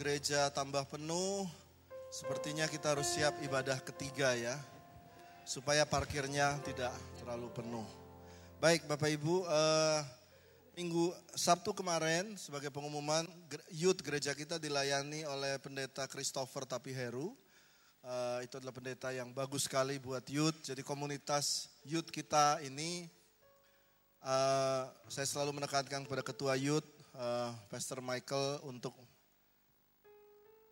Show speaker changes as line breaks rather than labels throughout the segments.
gereja tambah penuh, sepertinya kita harus siap ibadah ketiga ya. Supaya parkirnya tidak terlalu penuh. Baik Bapak Ibu, eh, minggu Sabtu kemarin sebagai pengumuman youth gereja kita dilayani oleh pendeta Christopher Tapiheru. Uh, itu adalah pendeta yang bagus sekali buat youth. Jadi komunitas youth kita ini uh, saya selalu menekankan kepada ketua youth uh, Pastor Michael untuk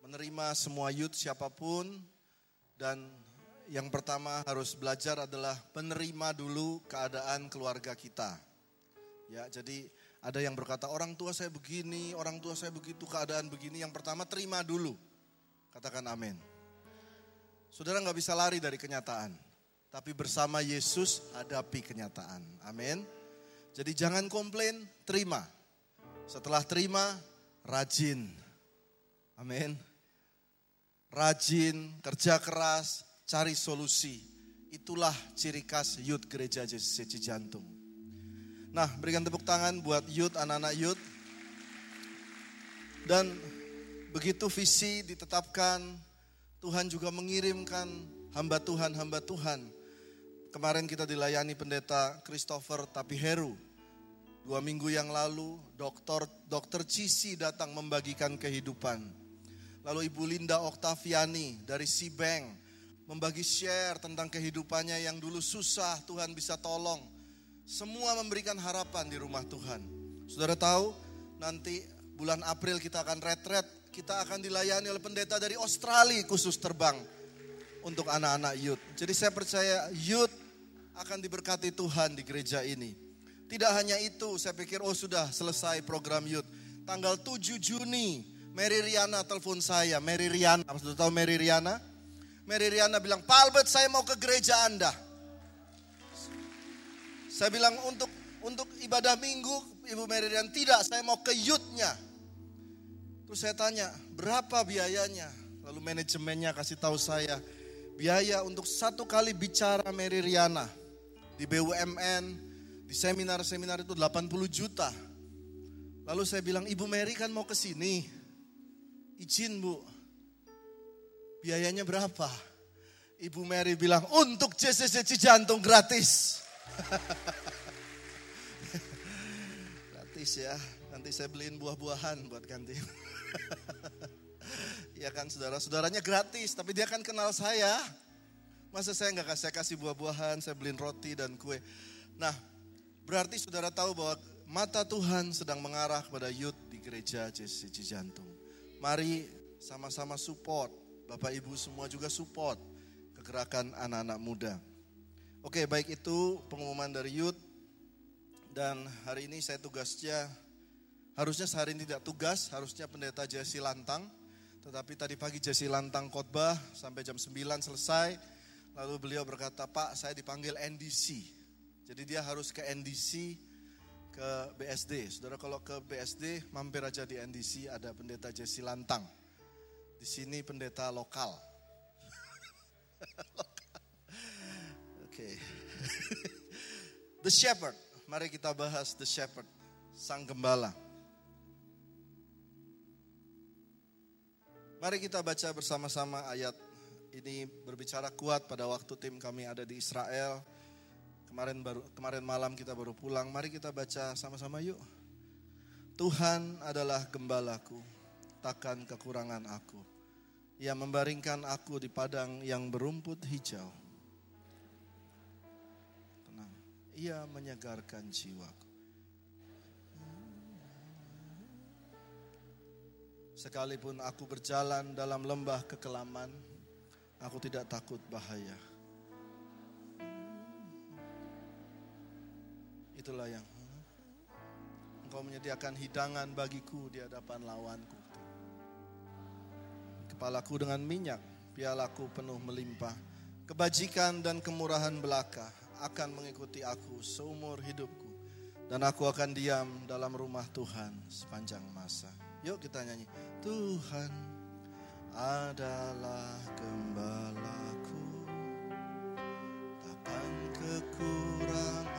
menerima semua youth siapa pun dan yang pertama harus belajar adalah menerima dulu keadaan keluarga kita. Ya, jadi ada yang berkata orang tua saya begini, orang tua saya begitu, keadaan begini. Yang pertama terima dulu. Katakan amin. Saudara nggak bisa lari dari kenyataan. Tapi bersama Yesus hadapi kenyataan. Amin. Jadi jangan komplain, terima. Setelah terima, rajin. Amin. Rajin, kerja keras, cari solusi. Itulah ciri khas youth gereja JCC Jantung. Nah, berikan tepuk tangan buat youth, anak-anak youth. Dan begitu visi ditetapkan, Tuhan juga mengirimkan hamba Tuhan, hamba Tuhan. Kemarin kita dilayani pendeta Christopher Tapiheru. Dua minggu yang lalu, dokter dokter Cisi datang membagikan kehidupan. Lalu Ibu Linda Oktaviani dari Bank membagi share tentang kehidupannya yang dulu susah, Tuhan bisa tolong. Semua memberikan harapan di rumah Tuhan. Saudara tahu, nanti bulan April kita akan retret kita akan dilayani oleh pendeta dari Australia khusus terbang untuk anak-anak youth. Jadi saya percaya youth akan diberkati Tuhan di gereja ini. Tidak hanya itu, saya pikir oh sudah selesai program youth. Tanggal 7 Juni, Mary Riana telepon saya. Mary Riana, sudah tahu Mary Riana? Mary Riana bilang, Pak Albert saya mau ke gereja Anda. Saya bilang untuk untuk ibadah minggu, Ibu Mary Riana, tidak, saya mau ke youthnya. Terus saya tanya, berapa biayanya? Lalu manajemennya kasih tahu saya, biaya untuk satu kali bicara Mary Riana di BUMN, di seminar-seminar itu 80 juta. Lalu saya bilang, Ibu Mary kan mau ke sini. Izin Bu, biayanya berapa? Ibu Mary bilang, untuk JCC Jantung gratis. gratis ya, nanti saya beliin buah-buahan buat ganti. ya kan saudara-saudaranya gratis, tapi dia kan kenal saya. Masa saya nggak kasih kasih buah-buahan, saya beliin roti dan kue. Nah, berarti saudara tahu bahwa mata Tuhan sedang mengarah kepada youth di gereja JCC Jantung. Mari sama-sama support, Bapak Ibu semua juga support kegerakan anak-anak muda. Oke, baik itu pengumuman dari youth. Dan hari ini saya tugasnya Harusnya sehari ini tidak tugas, harusnya pendeta Jesse Lantang. Tetapi tadi pagi Jesse Lantang khotbah sampai jam 9 selesai. Lalu beliau berkata, Pak saya dipanggil NDC. Jadi dia harus ke NDC, ke BSD. Saudara kalau ke BSD, mampir aja di NDC ada pendeta Jesse Lantang. Di sini pendeta lokal. Oke. The Shepherd. Mari kita bahas The Shepherd, Sang Gembala. Mari kita baca bersama-sama ayat ini berbicara kuat pada waktu tim kami ada di Israel. Kemarin baru kemarin malam kita baru pulang. Mari kita baca sama-sama yuk. Tuhan adalah gembalaku, takkan kekurangan aku. Ia membaringkan aku di padang yang berumput hijau. Tenang. Ia menyegarkan jiwaku. Sekalipun aku berjalan dalam lembah kekelaman, aku tidak takut bahaya. Itulah yang Engkau menyediakan hidangan bagiku di hadapan lawanku. Kepalaku dengan minyak, pialaku penuh melimpah. Kebajikan dan kemurahan belaka akan mengikuti aku seumur hidupku. Dan aku akan diam dalam rumah Tuhan sepanjang masa. Yuk kita nyanyi. Tuhan adalah gembalaku takkan kekurangan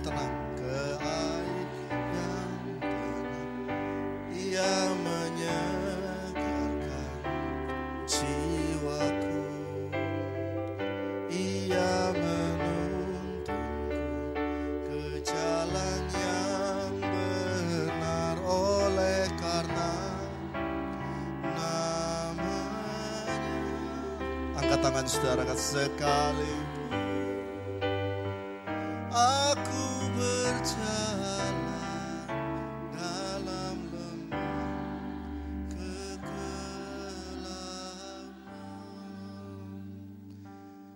Angkat tangan saudara kata sekali. Aku berjalan dalam lembah kegelapan.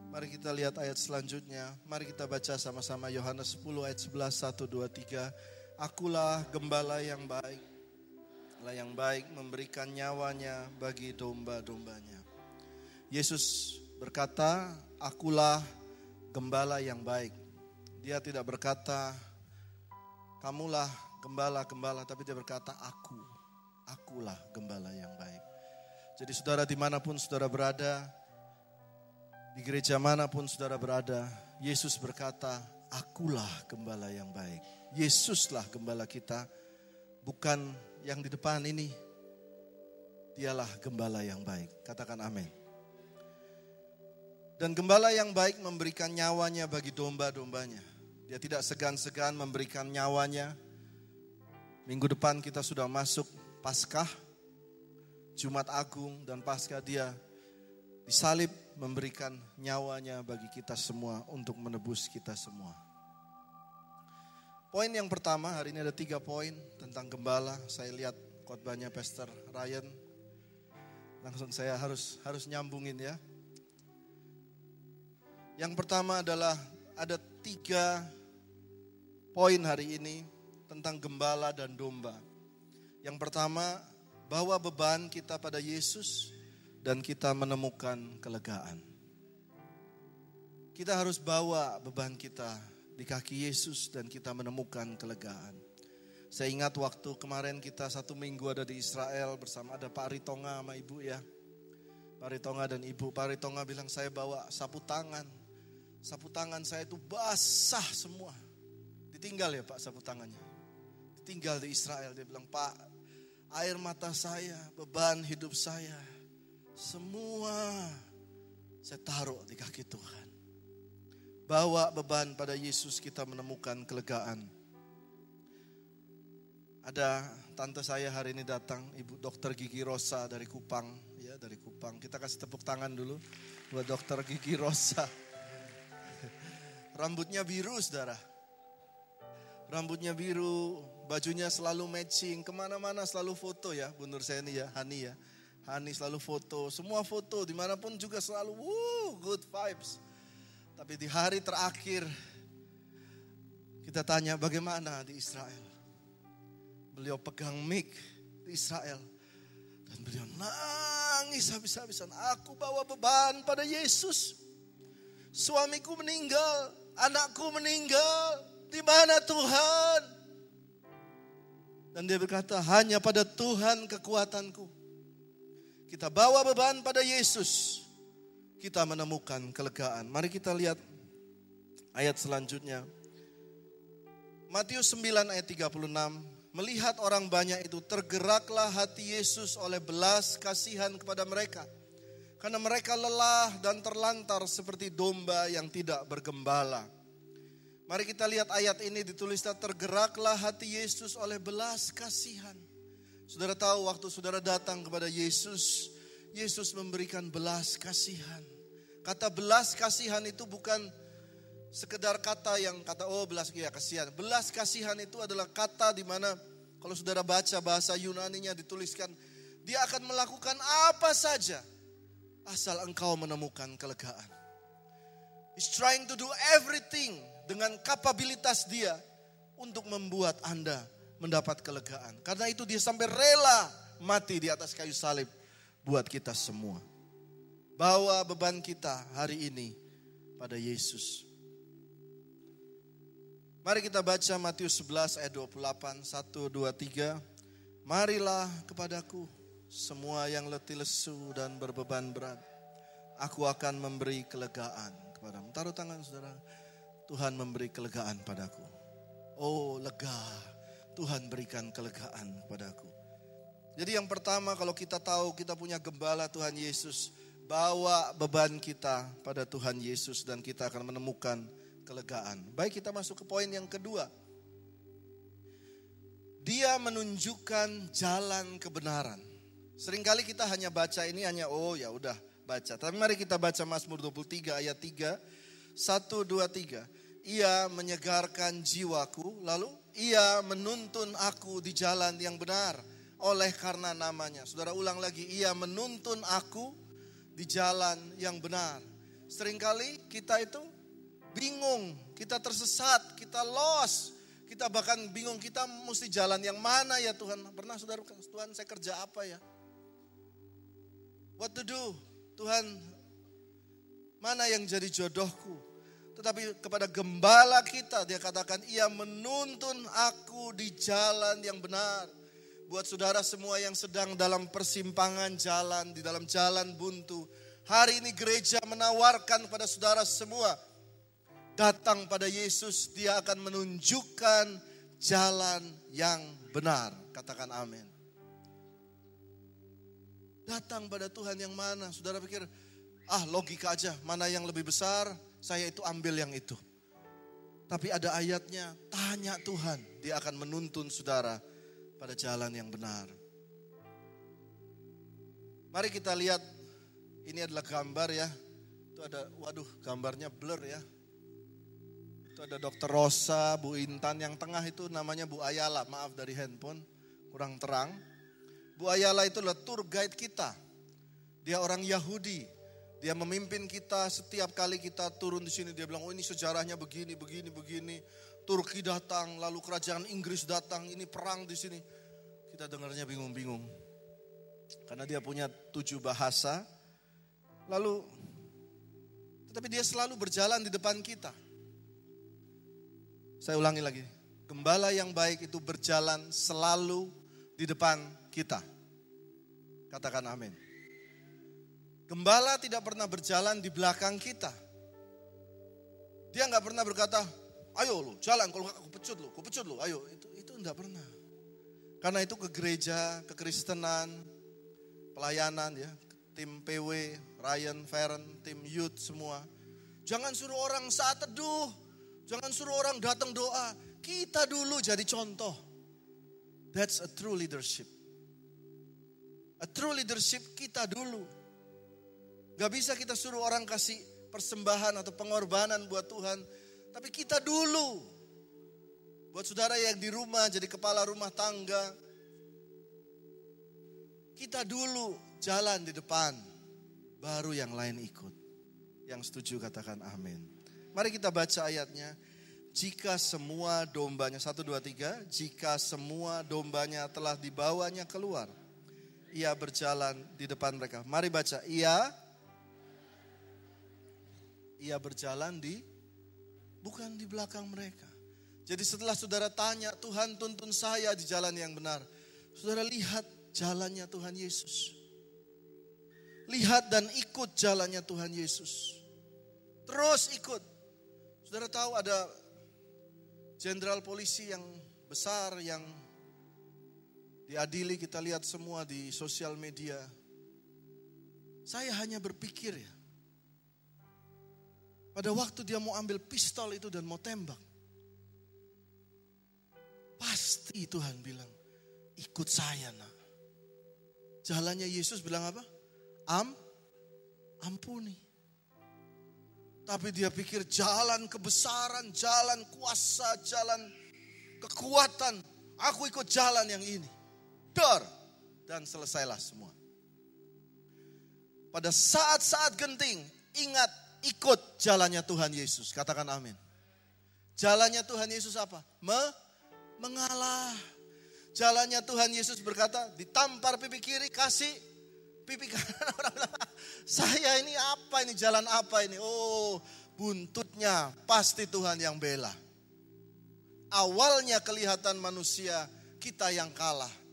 Mari kita lihat ayat selanjutnya. Mari kita baca sama-sama Yohanes 10 ayat 11, 1, 2, 3. Akulah gembala yang baik. Allah yang baik memberikan nyawanya bagi domba-dombanya. Yesus berkata, akulah gembala yang baik. Dia tidak berkata, kamulah gembala-gembala, tapi dia berkata, aku, akulah gembala yang baik. Jadi saudara di mana pun saudara berada, di gereja mana pun saudara berada, Yesus berkata, akulah gembala yang baik. Yesuslah gembala kita, bukan yang di depan ini. Dialah gembala yang baik. Katakan amin. Dan gembala yang baik memberikan nyawanya bagi domba-dombanya. Dia tidak segan-segan memberikan nyawanya. Minggu depan kita sudah masuk Paskah, Jumat Agung dan Paskah dia disalib memberikan nyawanya bagi kita semua untuk menebus kita semua. Poin yang pertama hari ini ada tiga poin tentang gembala. Saya lihat khotbahnya Pastor Ryan. Langsung saya harus harus nyambungin ya. Yang pertama adalah ada tiga poin hari ini tentang gembala dan domba. Yang pertama, bawa beban kita pada Yesus dan kita menemukan kelegaan. Kita harus bawa beban kita di kaki Yesus dan kita menemukan kelegaan. Saya ingat waktu kemarin kita satu minggu ada di Israel bersama ada Pak Ritonga sama Ibu ya. Pak Ritonga dan Ibu. Pak Ritonga bilang saya bawa sapu tangan. Sapu tangan saya itu basah semua. Ditinggal ya Pak sapu tangannya. Ditinggal di Israel. Dia bilang Pak air mata saya, beban hidup saya. Semua saya taruh di kaki Tuhan. Bawa beban pada Yesus kita menemukan kelegaan. Ada tante saya hari ini datang, Ibu Dokter Gigi Rosa dari Kupang, ya dari Kupang. Kita kasih tepuk tangan dulu buat Dokter Gigi Rosa. Rambutnya biru, saudara. Rambutnya biru, bajunya selalu matching, ke mana-mana selalu foto ya, Bu Nur Seni ya, Hani ya. Hani selalu foto, semua foto di mana pun juga selalu, woo, good vibes. Tapi di hari terakhir, kita tanya bagaimana di Israel. Beliau pegang mic di Israel. Dan beliau nangis habis-habisan. Aku bawa beban pada Yesus. Suamiku meninggal, anakku meninggal. Di mana Tuhan? Dan dia berkata, hanya pada Tuhan kekuatanku. Kita bawa beban pada Yesus. Kita menemukan kelegaan. Mari kita lihat ayat selanjutnya. Matius 9 ayat 36. Melihat orang banyak itu tergeraklah hati Yesus oleh belas kasihan kepada mereka. Karena mereka lelah dan terlantar seperti domba yang tidak bergembala. Mari kita lihat ayat ini ditulisnya tergeraklah hati Yesus oleh belas kasihan. Saudara tahu waktu saudara datang kepada Yesus, Yesus memberikan belas kasihan. Kata belas kasihan itu bukan sekedar kata yang kata oh belas ya kasihan. Belas kasihan itu adalah kata di mana kalau saudara baca bahasa Yunaninya dituliskan dia akan melakukan apa saja asal engkau menemukan kelegaan. He's trying to do everything dengan kapabilitas dia untuk membuat Anda mendapat kelegaan. Karena itu dia sampai rela mati di atas kayu salib buat kita semua. Bawa beban kita hari ini pada Yesus. Mari kita baca Matius 11 ayat 28, 1, 2, 3. Marilah kepadaku semua yang letih lesu dan berbeban berat. Aku akan memberi kelegaan kepadamu. Taruh tangan saudara. Tuhan memberi kelegaan padaku. Oh lega, Tuhan berikan kelegaan padaku. Jadi yang pertama kalau kita tahu kita punya gembala Tuhan Yesus, bawa beban kita pada Tuhan Yesus dan kita akan menemukan kelegaan. Baik kita masuk ke poin yang kedua. Dia menunjukkan jalan kebenaran. Seringkali kita hanya baca ini hanya oh ya udah baca. Tapi mari kita baca Mazmur 23 ayat 3. 1 2 3. Ia menyegarkan jiwaku lalu ia menuntun aku di jalan yang benar oleh karena namanya. Saudara ulang lagi, ia menuntun aku di jalan yang benar. Seringkali kita itu bingung, kita tersesat, kita lost. Kita bahkan bingung kita mesti jalan yang mana ya Tuhan. Pernah saudara, Tuhan saya kerja apa ya? What to do? Tuhan, mana yang jadi jodohku? Tetapi kepada gembala kita dia katakan ia menuntun aku di jalan yang benar. Buat saudara semua yang sedang dalam persimpangan jalan, di dalam jalan buntu. Hari ini gereja menawarkan kepada saudara semua. Datang pada Yesus, dia akan menunjukkan jalan yang benar. Katakan amin. Datang pada Tuhan yang mana? Saudara pikir, ah logika aja, mana yang lebih besar, saya itu ambil yang itu. Tapi ada ayatnya, tanya Tuhan, dia akan menuntun saudara pada jalan yang benar. Mari kita lihat, ini adalah gambar ya. Itu ada, waduh gambarnya blur ya. Itu ada dokter Rosa, Bu Intan, yang tengah itu namanya Bu Ayala, maaf dari handphone, kurang terang. Bu Ayala itu adalah tour guide kita. Dia orang Yahudi. Dia memimpin kita setiap kali kita turun di sini. Dia bilang, oh ini sejarahnya begini, begini, begini. Turki datang, lalu kerajaan Inggris datang, ini perang di sini. Kita dengarnya bingung-bingung. Karena dia punya tujuh bahasa. Lalu, tetapi dia selalu berjalan di depan kita. Saya ulangi lagi. Gembala yang baik itu berjalan selalu di depan kita. Katakan amin. Gembala tidak pernah berjalan di belakang kita. Dia nggak pernah berkata, ayo lu jalan, kalau aku pecut lu, aku pecut lu, ayo. Itu itu nggak pernah. Karena itu ke gereja, ke Kristenan, pelayanan ya, tim PW, Ryan, Feren, tim youth semua. Jangan suruh orang saat teduh, jangan suruh orang datang doa. Kita dulu jadi contoh. That's a true leadership. A true leadership kita dulu. Gak bisa kita suruh orang kasih persembahan atau pengorbanan buat Tuhan. Tapi kita dulu. Buat saudara yang di rumah jadi kepala rumah tangga. Kita dulu jalan di depan. Baru yang lain ikut. Yang setuju katakan amin. Mari kita baca ayatnya. Jika semua dombanya, satu dua tiga, jika semua dombanya telah dibawanya keluar ia berjalan di depan mereka. Mari baca, ia ia berjalan di bukan di belakang mereka. Jadi setelah saudara tanya, Tuhan tuntun saya di jalan yang benar. Saudara lihat jalannya Tuhan Yesus. Lihat dan ikut jalannya Tuhan Yesus. Terus ikut. Saudara tahu ada jenderal polisi yang besar yang diadili kita lihat semua di sosial media. Saya hanya berpikir ya. Pada waktu dia mau ambil pistol itu dan mau tembak. Pasti Tuhan bilang, ikut saya nak. Jalannya Yesus bilang apa? Am, ampuni. Tapi dia pikir jalan kebesaran, jalan kuasa, jalan kekuatan. Aku ikut jalan yang ini dor. Dan selesailah semua. Pada saat-saat genting, ingat ikut jalannya Tuhan Yesus. Katakan amin. Jalannya Tuhan Yesus apa? Me mengalah. Jalannya Tuhan Yesus berkata, ditampar pipi kiri, kasih pipi kanan. Orang bilang, saya ini apa ini, jalan apa ini? Oh, buntutnya pasti Tuhan yang bela. Awalnya kelihatan manusia, kita yang kalah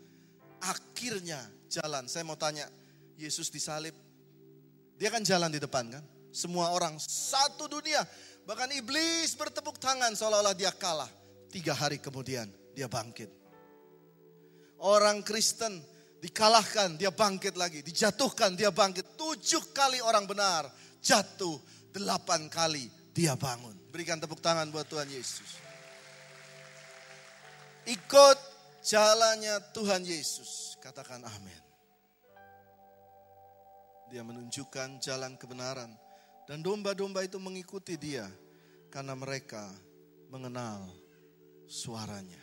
akhirnya jalan. Saya mau tanya, Yesus disalib, dia kan jalan di depan kan? Semua orang satu dunia Bahkan iblis bertepuk tangan seolah-olah dia kalah. Tiga hari kemudian dia bangkit. Orang Kristen dikalahkan, dia bangkit lagi. Dijatuhkan, dia bangkit. Tujuh kali orang benar jatuh. Delapan kali dia bangun. Berikan tepuk tangan buat Tuhan Yesus. Ikut jalannya Tuhan Yesus. Katakan amin. Dia menunjukkan jalan kebenaran. Dan domba-domba itu mengikuti dia. Karena mereka mengenal suaranya.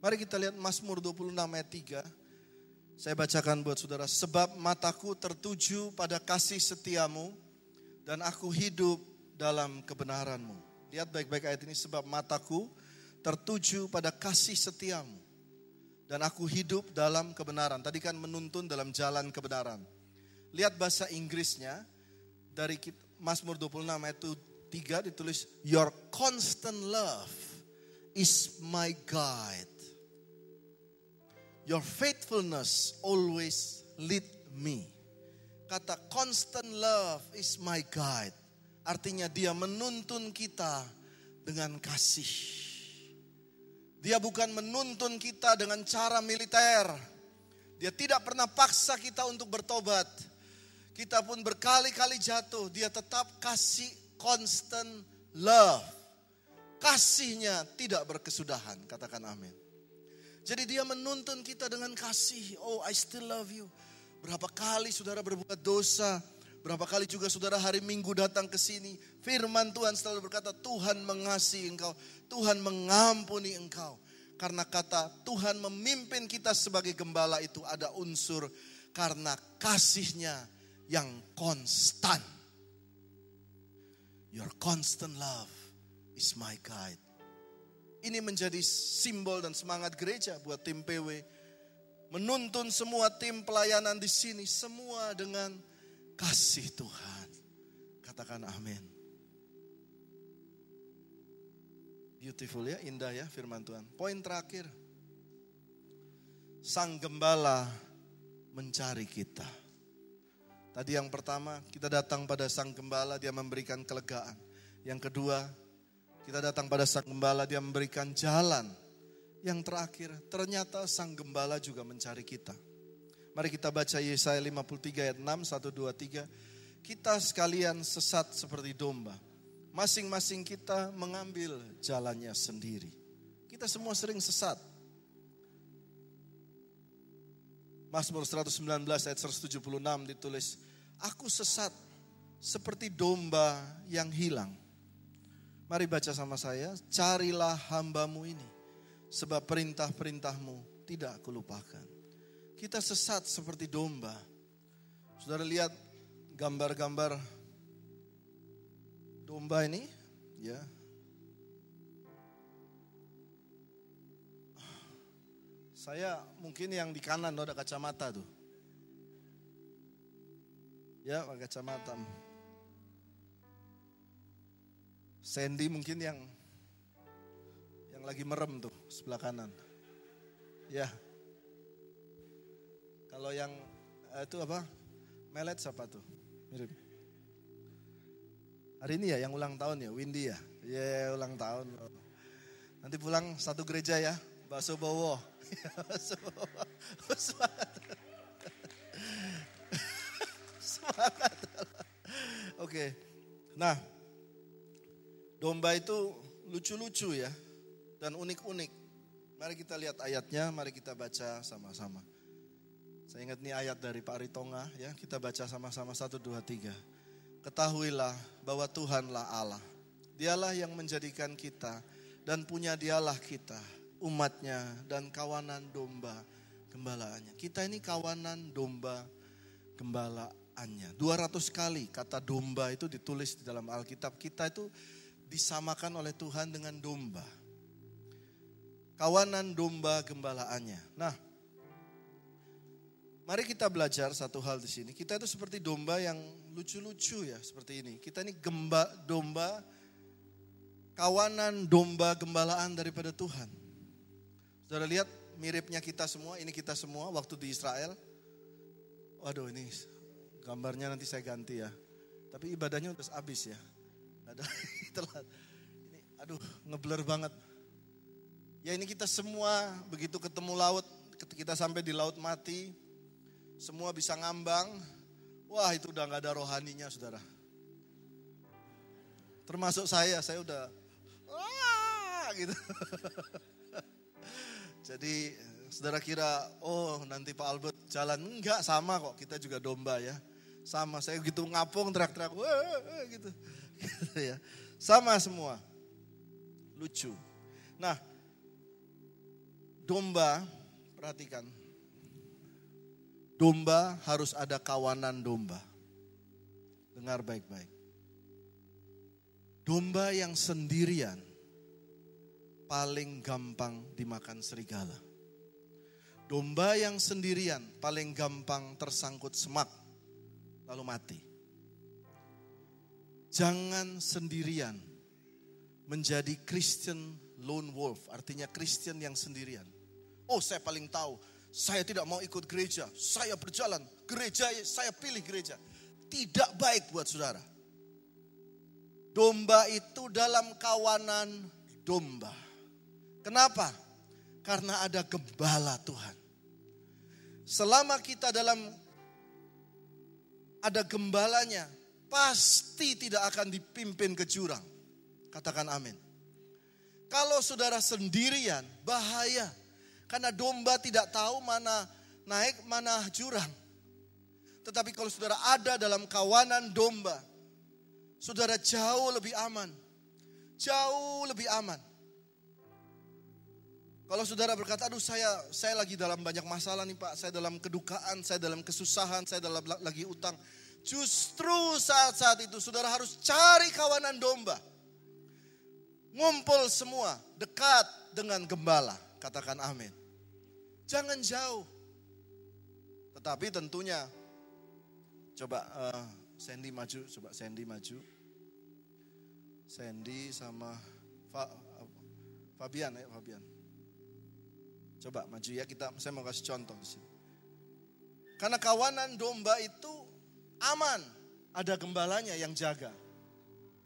Mari kita lihat Mazmur 26 ayat 3. Saya bacakan buat saudara. Sebab mataku tertuju pada kasih setiamu dan aku hidup dalam kebenaranmu. Lihat baik-baik ayat ini. Sebab mataku tertuju pada kasih setiamu. Dan aku hidup dalam kebenaran. Tadi kan menuntun dalam jalan kebenaran. Lihat bahasa Inggrisnya. Dari Mazmur 26 ayat 3 ditulis. Your constant love is my guide Your faithfulness always lead me. Kata constant love is my guide. Artinya dia menuntun kita dengan kasih. Dia bukan menuntun kita dengan cara militer. Dia tidak pernah paksa kita untuk bertobat. Kita pun berkali-kali jatuh. Dia tetap kasih constant love. Kasihnya tidak berkesudahan. Katakan amin. Jadi dia menuntun kita dengan kasih. Oh, I still love you. Berapa kali saudara berbuat dosa, berapa kali juga saudara hari Minggu datang ke sini. Firman Tuhan selalu berkata, Tuhan mengasihi engkau, Tuhan mengampuni engkau. Karena kata Tuhan memimpin kita sebagai gembala itu ada unsur karena kasihnya yang konstan. Your constant love is my guide. Ini menjadi simbol dan semangat gereja buat tim PW. Menuntun semua tim pelayanan di sini. Semua dengan kasih Tuhan. Katakan amin. Beautiful ya, indah ya firman Tuhan. Poin terakhir. Sang gembala mencari kita. Tadi yang pertama, kita datang pada sang gembala, dia memberikan kelegaan. Yang kedua, kita datang pada sang gembala, dia memberikan jalan. Yang terakhir, ternyata sang gembala juga mencari kita. Mari kita baca Yesaya 53 ayat 6, 1, 2, 3. Kita sekalian sesat seperti domba. Masing-masing kita mengambil jalannya sendiri. Kita semua sering sesat. Mazmur 119 ayat 176 ditulis, Aku sesat seperti domba yang hilang. Mari baca sama saya, carilah hambamu ini. Sebab perintah-perintahmu tidak kulupakan. Kita sesat seperti domba. Saudara lihat gambar-gambar domba ini, ya. Saya mungkin yang di kanan ada kacamata tuh. Ya, pakai kacamata. Sandy mungkin yang yang lagi merem tuh sebelah kanan. Ya. Kalau yang eh, itu apa? Melet siapa tuh? Mirip. Hari ini ya yang ulang tahun ya, Windy ya. Iya yeah, ulang tahun. Nanti pulang satu gereja ya, bakso bowo. Semangat. Semangat. Oke. Nah, Domba itu lucu-lucu ya dan unik-unik. Mari kita lihat ayatnya, mari kita baca sama-sama. Saya ingat nih ayat dari Pak Ritonga ya, kita baca sama-sama satu dua tiga. Ketahuilah bahwa Tuhanlah Allah. Dialah yang menjadikan kita dan punya dialah kita, umatnya dan kawanan domba gembalaannya. Kita ini kawanan domba gembalaannya. 200 kali kata domba itu ditulis di dalam Alkitab. Kita itu disamakan oleh Tuhan dengan domba. Kawanan domba gembalaannya. Nah, mari kita belajar satu hal di sini. Kita itu seperti domba yang lucu-lucu ya, seperti ini. Kita ini gemba, domba, kawanan domba gembalaan daripada Tuhan. Saudara lihat miripnya kita semua, ini kita semua waktu di Israel. Waduh ini gambarnya nanti saya ganti ya. Tapi ibadahnya udah habis ya. Ada telat. Ini aduh ngeblur banget. Ya ini kita semua begitu ketemu laut, kita sampai di laut mati, semua bisa ngambang. Wah itu udah nggak ada rohaninya saudara. Termasuk saya, saya udah wah gitu. Jadi saudara kira, oh nanti Pak Albert jalan. Enggak, sama kok. Kita juga domba ya. Sama, saya gitu ngapung teriak-teriak, gitu. gitu ya. Sama semua. Lucu. Nah, domba, perhatikan. Domba harus ada kawanan domba. Dengar baik-baik. Domba yang sendirian paling gampang dimakan serigala. Domba yang sendirian paling gampang tersangkut semak lalu mati. Jangan sendirian menjadi Christian lone wolf, artinya Kristen yang sendirian. Oh, saya paling tahu. Saya tidak mau ikut gereja. Saya berjalan gereja, saya pilih gereja. Tidak baik buat saudara. Domba itu dalam kawanan domba. Kenapa? Karena ada gembala Tuhan. Selama kita dalam ada gembalanya, pasti tidak akan dipimpin ke jurang. Katakan amin. Kalau saudara sendirian, bahaya. Karena domba tidak tahu mana naik, mana jurang. Tetapi kalau saudara ada dalam kawanan domba, saudara jauh lebih aman. Jauh lebih aman. Kalau saudara berkata, aduh saya saya lagi dalam banyak masalah nih Pak, saya dalam kedukaan, saya dalam kesusahan, saya dalam lagi utang. Justru saat-saat itu saudara harus cari kawanan domba. Ngumpul semua, dekat dengan gembala. Katakan amin. Jangan jauh. Tetapi tentunya coba uh, Sandy maju, coba Sandy maju. Sandy sama Fa, Fabian ya Fabian. Coba maju ya kita, saya mau kasih contoh di sini. Karena kawanan domba itu aman, ada gembalanya yang jaga.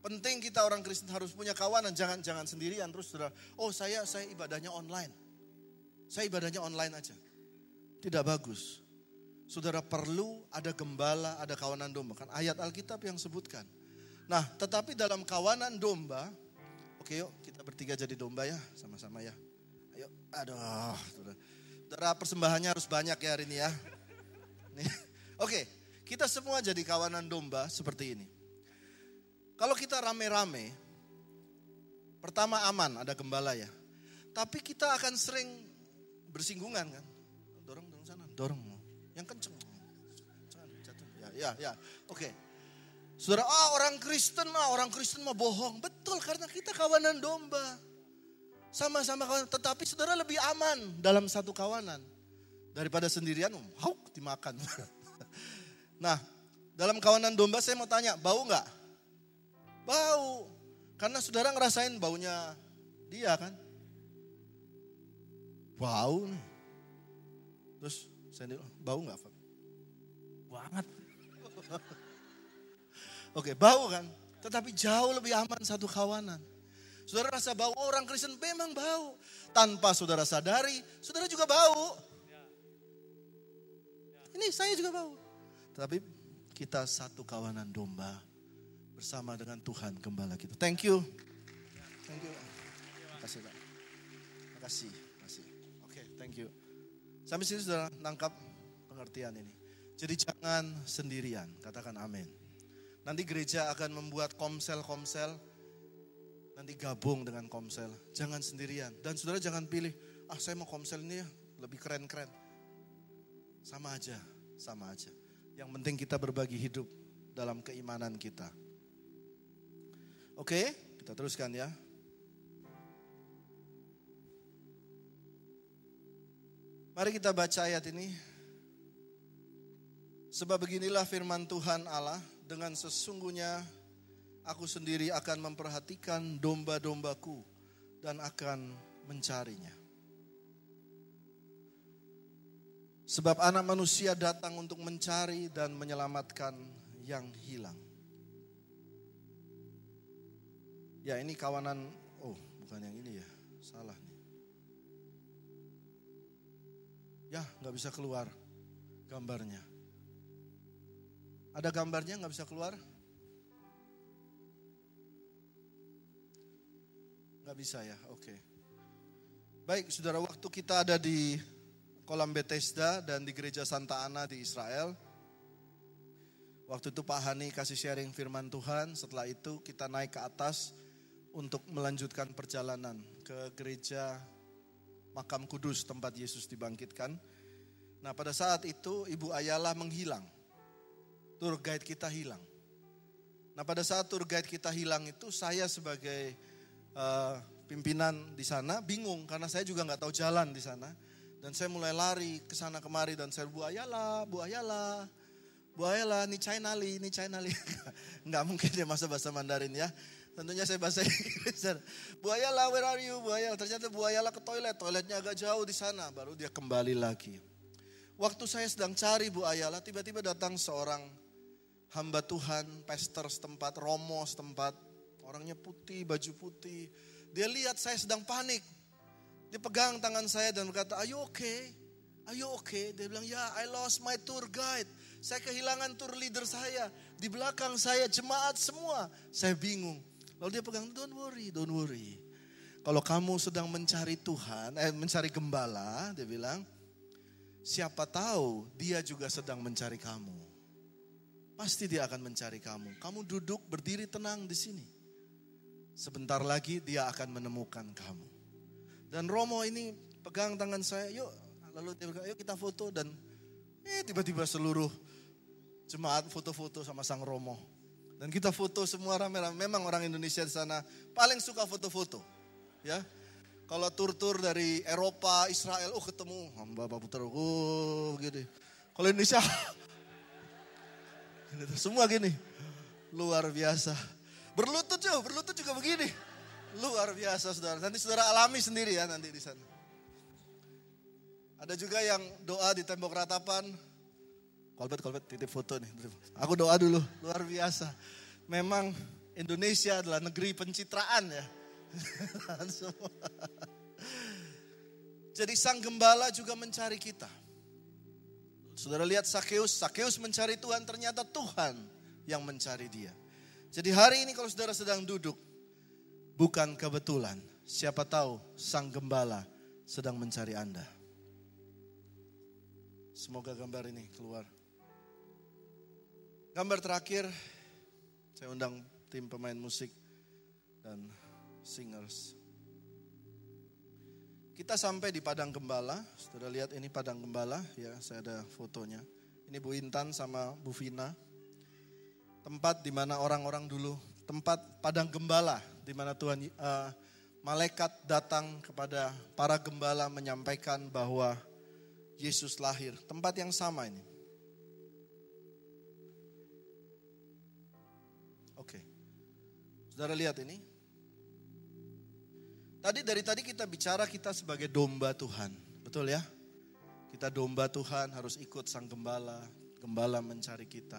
Penting kita orang Kristen harus punya kawanan, jangan jangan sendirian terus sudah. Oh saya saya ibadahnya online. Saya ibadahnya online aja. Tidak bagus. Saudara perlu ada gembala, ada kawanan domba. Kan ayat Alkitab yang sebutkan. Nah, tetapi dalam kawanan domba, oke yuk kita bertiga jadi domba ya, sama-sama ya. Ayo, aduh, saudara persembahannya harus banyak ya hari ini ya. Nih. Oke, kita semua jadi kawanan domba seperti ini. Kalau kita rame-rame, pertama aman, ada gembala ya. Tapi kita akan sering bersinggungan kan. Dorong, dorong sana, dorong. Yang kenceng. Jatuh. Ya, ya, ya. Oke. Okay. Saudara, ah orang Kristen ah orang Kristen mah bohong. Betul karena kita kawanan domba. Sama-sama kawanan, tetapi saudara lebih aman dalam satu kawanan. Daripada sendirian, hauk dimakan. nah, dalam kawanan domba saya mau tanya, bau nggak? Bau. Karena saudara ngerasain baunya dia kan. Bau nih. Terus saya bau nggak Pak? Banget. Oke, bau kan? Tetapi jauh lebih aman satu kawanan. Saudara rasa bau orang Kristen memang bau. Tanpa saudara sadari, saudara juga bau. Ini saya juga bau. Tapi kita satu kawanan domba bersama dengan Tuhan gembala kita. Thank you. Thank you. Terima kasih Pak. Terima kasih. Thank you. Sampai sini sudah nangkap pengertian ini. Jadi jangan sendirian, katakan amin. Nanti gereja akan membuat komsel-komsel, nanti gabung dengan komsel. Jangan sendirian. Dan saudara jangan pilih, ah saya mau komsel ini ya, lebih keren-keren. Sama aja, sama aja. Yang penting kita berbagi hidup dalam keimanan kita. Oke, kita teruskan ya. Mari kita baca ayat ini. Sebab beginilah firman Tuhan Allah, dengan sesungguhnya aku sendiri akan memperhatikan domba-dombaku dan akan mencarinya. Sebab anak manusia datang untuk mencari dan menyelamatkan yang hilang. Ya ini kawanan, oh bukan yang ini ya, salah nih. Ya nggak bisa keluar gambarnya. Ada gambarnya nggak bisa keluar? Nggak bisa ya, oke. Baik, saudara, waktu kita ada di kolam Bethesda dan di gereja Santa Ana di Israel. Waktu itu Pak Hani kasih sharing firman Tuhan, setelah itu kita naik ke atas untuk melanjutkan perjalanan ke gereja Makam Kudus tempat Yesus dibangkitkan. Nah pada saat itu Ibu Ayala menghilang. Tour guide kita hilang. Nah pada saat tour guide kita hilang itu saya sebagai uh, pimpinan di sana bingung karena saya juga nggak tahu jalan di sana dan saya mulai lari ke sana kemari dan saya Bu Ayala, Bu Ayala, Bu Ayala, ini China li, ini China li. nggak mungkin dia masa bahasa Mandarin ya. Tentunya saya bahasa Inggris. Bu Ayala, where are you? Bu Ayala, ternyata Bu Ayala ke toilet, toiletnya agak jauh di sana, baru dia kembali lagi. Waktu saya sedang cari Bu Ayala, tiba-tiba datang seorang hamba Tuhan, pastor setempat, romo setempat, Orangnya putih, baju putih. Dia lihat saya sedang panik. Dia pegang tangan saya dan berkata, are you okay? You okay? Dia bilang, ya I lost my tour guide. Saya kehilangan tour leader saya. Di belakang saya jemaat semua. Saya bingung. Lalu dia pegang, don't worry, don't worry. Kalau kamu sedang mencari Tuhan, eh mencari gembala, dia bilang, siapa tahu dia juga sedang mencari kamu. Pasti dia akan mencari kamu. Kamu duduk berdiri tenang di sini. Sebentar lagi dia akan menemukan kamu. Dan Romo ini pegang tangan saya, yuk. Lalu dia bilang, yuk kita foto. Dan eh tiba-tiba seluruh jemaat foto-foto sama sang Romo. Dan kita foto semua rame-rame. Memang orang Indonesia di sana paling suka foto-foto. Ya, kalau tur-tur dari Eropa, Israel, oh ketemu hamba Bapak Putra, oh gini. Kalau Indonesia, semua gini, luar biasa. Berlutut juga, berlutut juga begini. Luar biasa saudara. Nanti saudara alami sendiri ya nanti di sana. Ada juga yang doa di tembok ratapan. Kolbet, kolbet, titip foto nih. Aku doa dulu, luar biasa. Memang Indonesia adalah negeri pencitraan ya. Jadi sang gembala juga mencari kita. Saudara lihat Sakeus, Sakeus mencari Tuhan, ternyata Tuhan yang mencari dia. Jadi hari ini kalau saudara sedang duduk, bukan kebetulan. Siapa tahu sang gembala sedang mencari Anda. Semoga gambar ini keluar. Gambar terakhir, saya undang tim pemain musik dan singers. Kita sampai di Padang Gembala, saudara lihat ini Padang Gembala, ya saya ada fotonya. Ini Bu Intan sama Bu Vina tempat di mana orang-orang dulu, tempat padang gembala di mana Tuhan uh, malaikat datang kepada para gembala menyampaikan bahwa Yesus lahir. Tempat yang sama ini. Saudara lihat ini. Tadi dari tadi kita bicara kita sebagai domba Tuhan. Betul ya? Kita domba Tuhan harus ikut sang gembala. Gembala mencari kita.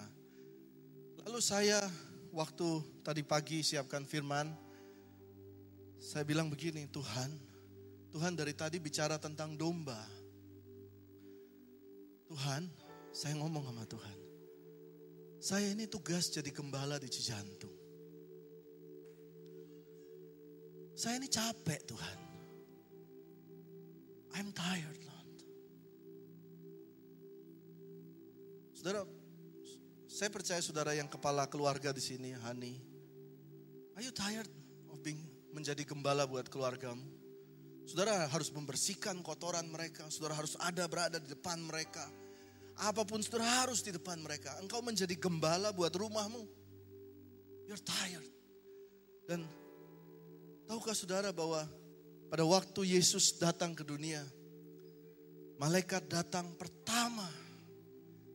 Lalu saya waktu tadi pagi siapkan firman, saya bilang begini, Tuhan, Tuhan dari tadi bicara tentang domba. Tuhan, saya ngomong sama Tuhan. Saya ini tugas jadi gembala di Cijantung. Saya ini capek Tuhan. I'm tired Lord. Saudara, saya percaya saudara yang kepala keluarga di sini, Hani. Are you tired of being menjadi gembala buat keluargamu? Saudara harus membersihkan kotoran mereka. Saudara harus ada berada di depan mereka. Apa pun saudara harus di depan mereka. Engkau menjadi gembala buat rumahmu. You're tired. Dan tahukah saudara bahwa pada waktu Yesus datang ke dunia, malaikat datang pertama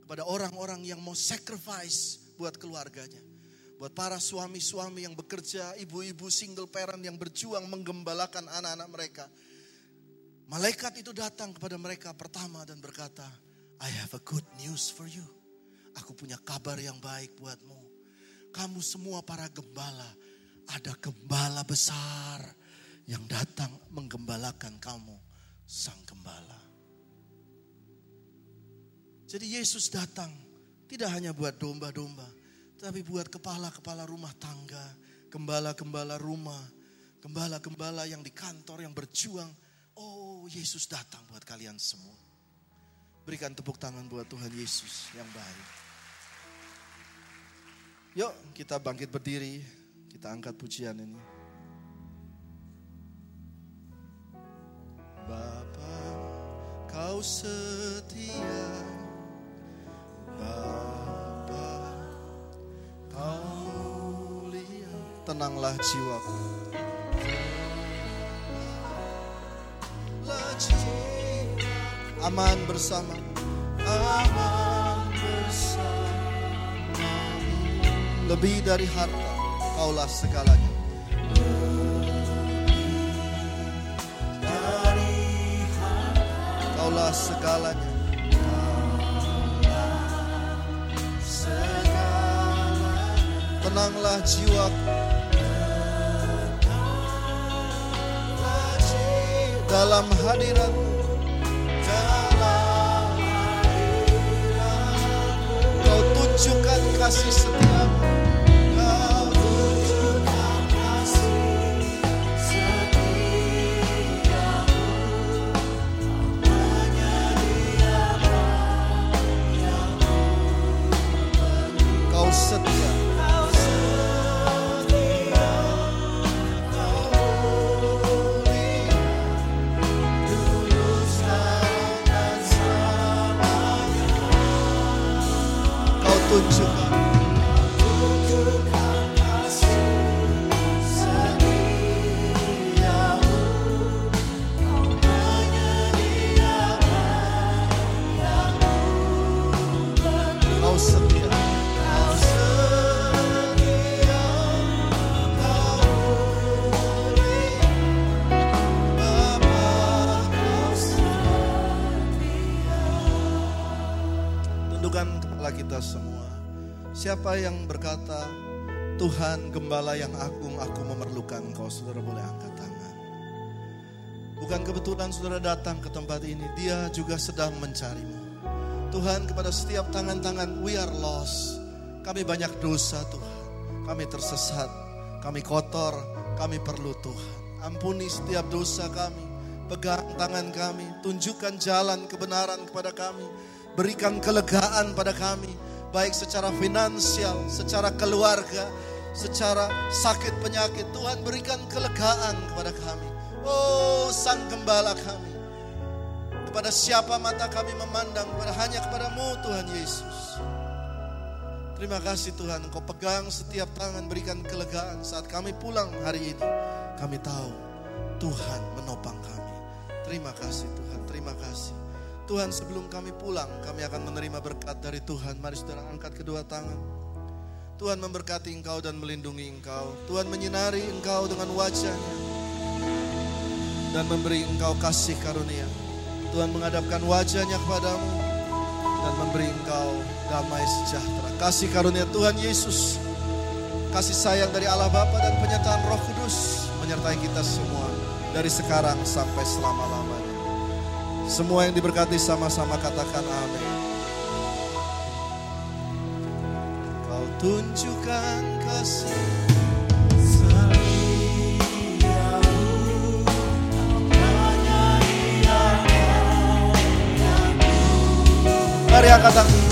kepada orang-orang yang mau sacrifice buat keluarganya. Buat para suami-suami yang bekerja, ibu-ibu single parent yang berjuang menggembalakan anak-anak mereka. Malaikat itu datang kepada mereka pertama dan berkata, I have a good news for you. Aku punya kabar yang baik buatmu. Kamu semua para gembala, ada gembala besar yang datang menggembalakan kamu, sang gembala. Jadi Yesus datang tidak hanya buat domba-domba, tapi buat kepala-kepala rumah tangga, gembala-gembala rumah, gembala-gembala yang di kantor yang berjuang. Oh, Yesus datang buat kalian semua. Berikan tepuk tangan buat Tuhan Yesus yang baik. Yuk kita bangkit berdiri, kita angkat pujian ini. Bapa, kau setia. Bapa, kau mulia. Tenanglah jiwaku. Aman bersama. Aman bersama. Lebih dari harta, kaulah segalanya. Kaulah segalanya. Tenanglah jiwaku. Dalam hadiratmu. Kau tunjukkan kasih setiamu. Siapa yang berkata, Tuhan gembala yang agung aku memerlukan kau saudara boleh angkat tangan. Bukan kebetulan saudara datang ke tempat ini, dia juga sedang mencarimu. Tuhan kepada setiap tangan-tangan, we are lost. Kami banyak dosa Tuhan. Kami tersesat, kami kotor, kami perlu Tuhan. Ampuni setiap dosa kami. Pegang tangan kami, tunjukkan jalan kebenaran kepada kami. Berikan kelegaan pada kami, baik secara finansial, secara keluarga, secara sakit penyakit. Tuhan berikan kelegaan kepada kami. Oh, sang gembala kami. Kepada siapa mata kami memandang, kepada hanya kepadamu Tuhan Yesus. Terima kasih Tuhan, Engkau pegang setiap tangan, berikan kelegaan saat kami pulang hari ini. Kami tahu Tuhan menopang kami. Terima kasih Tuhan. Tuhan sebelum kami pulang, kami akan menerima berkat dari Tuhan. Mari saudara angkat kedua tangan. Tuhan memberkati engkau dan melindungi engkau. Tuhan menyinari engkau dengan wajahnya. Dan memberi engkau kasih karunia. Tuhan menghadapkan wajahnya kepadamu. Dan memberi engkau damai sejahtera. Kasih karunia Tuhan Yesus. Kasih sayang dari Allah Bapa dan penyertaan Roh Kudus. Menyertai kita semua. Dari sekarang sampai selama-lamanya. Semua yang diberkati sama-sama katakan amin. Kau tunjukkan kasih Mari angkat tangan.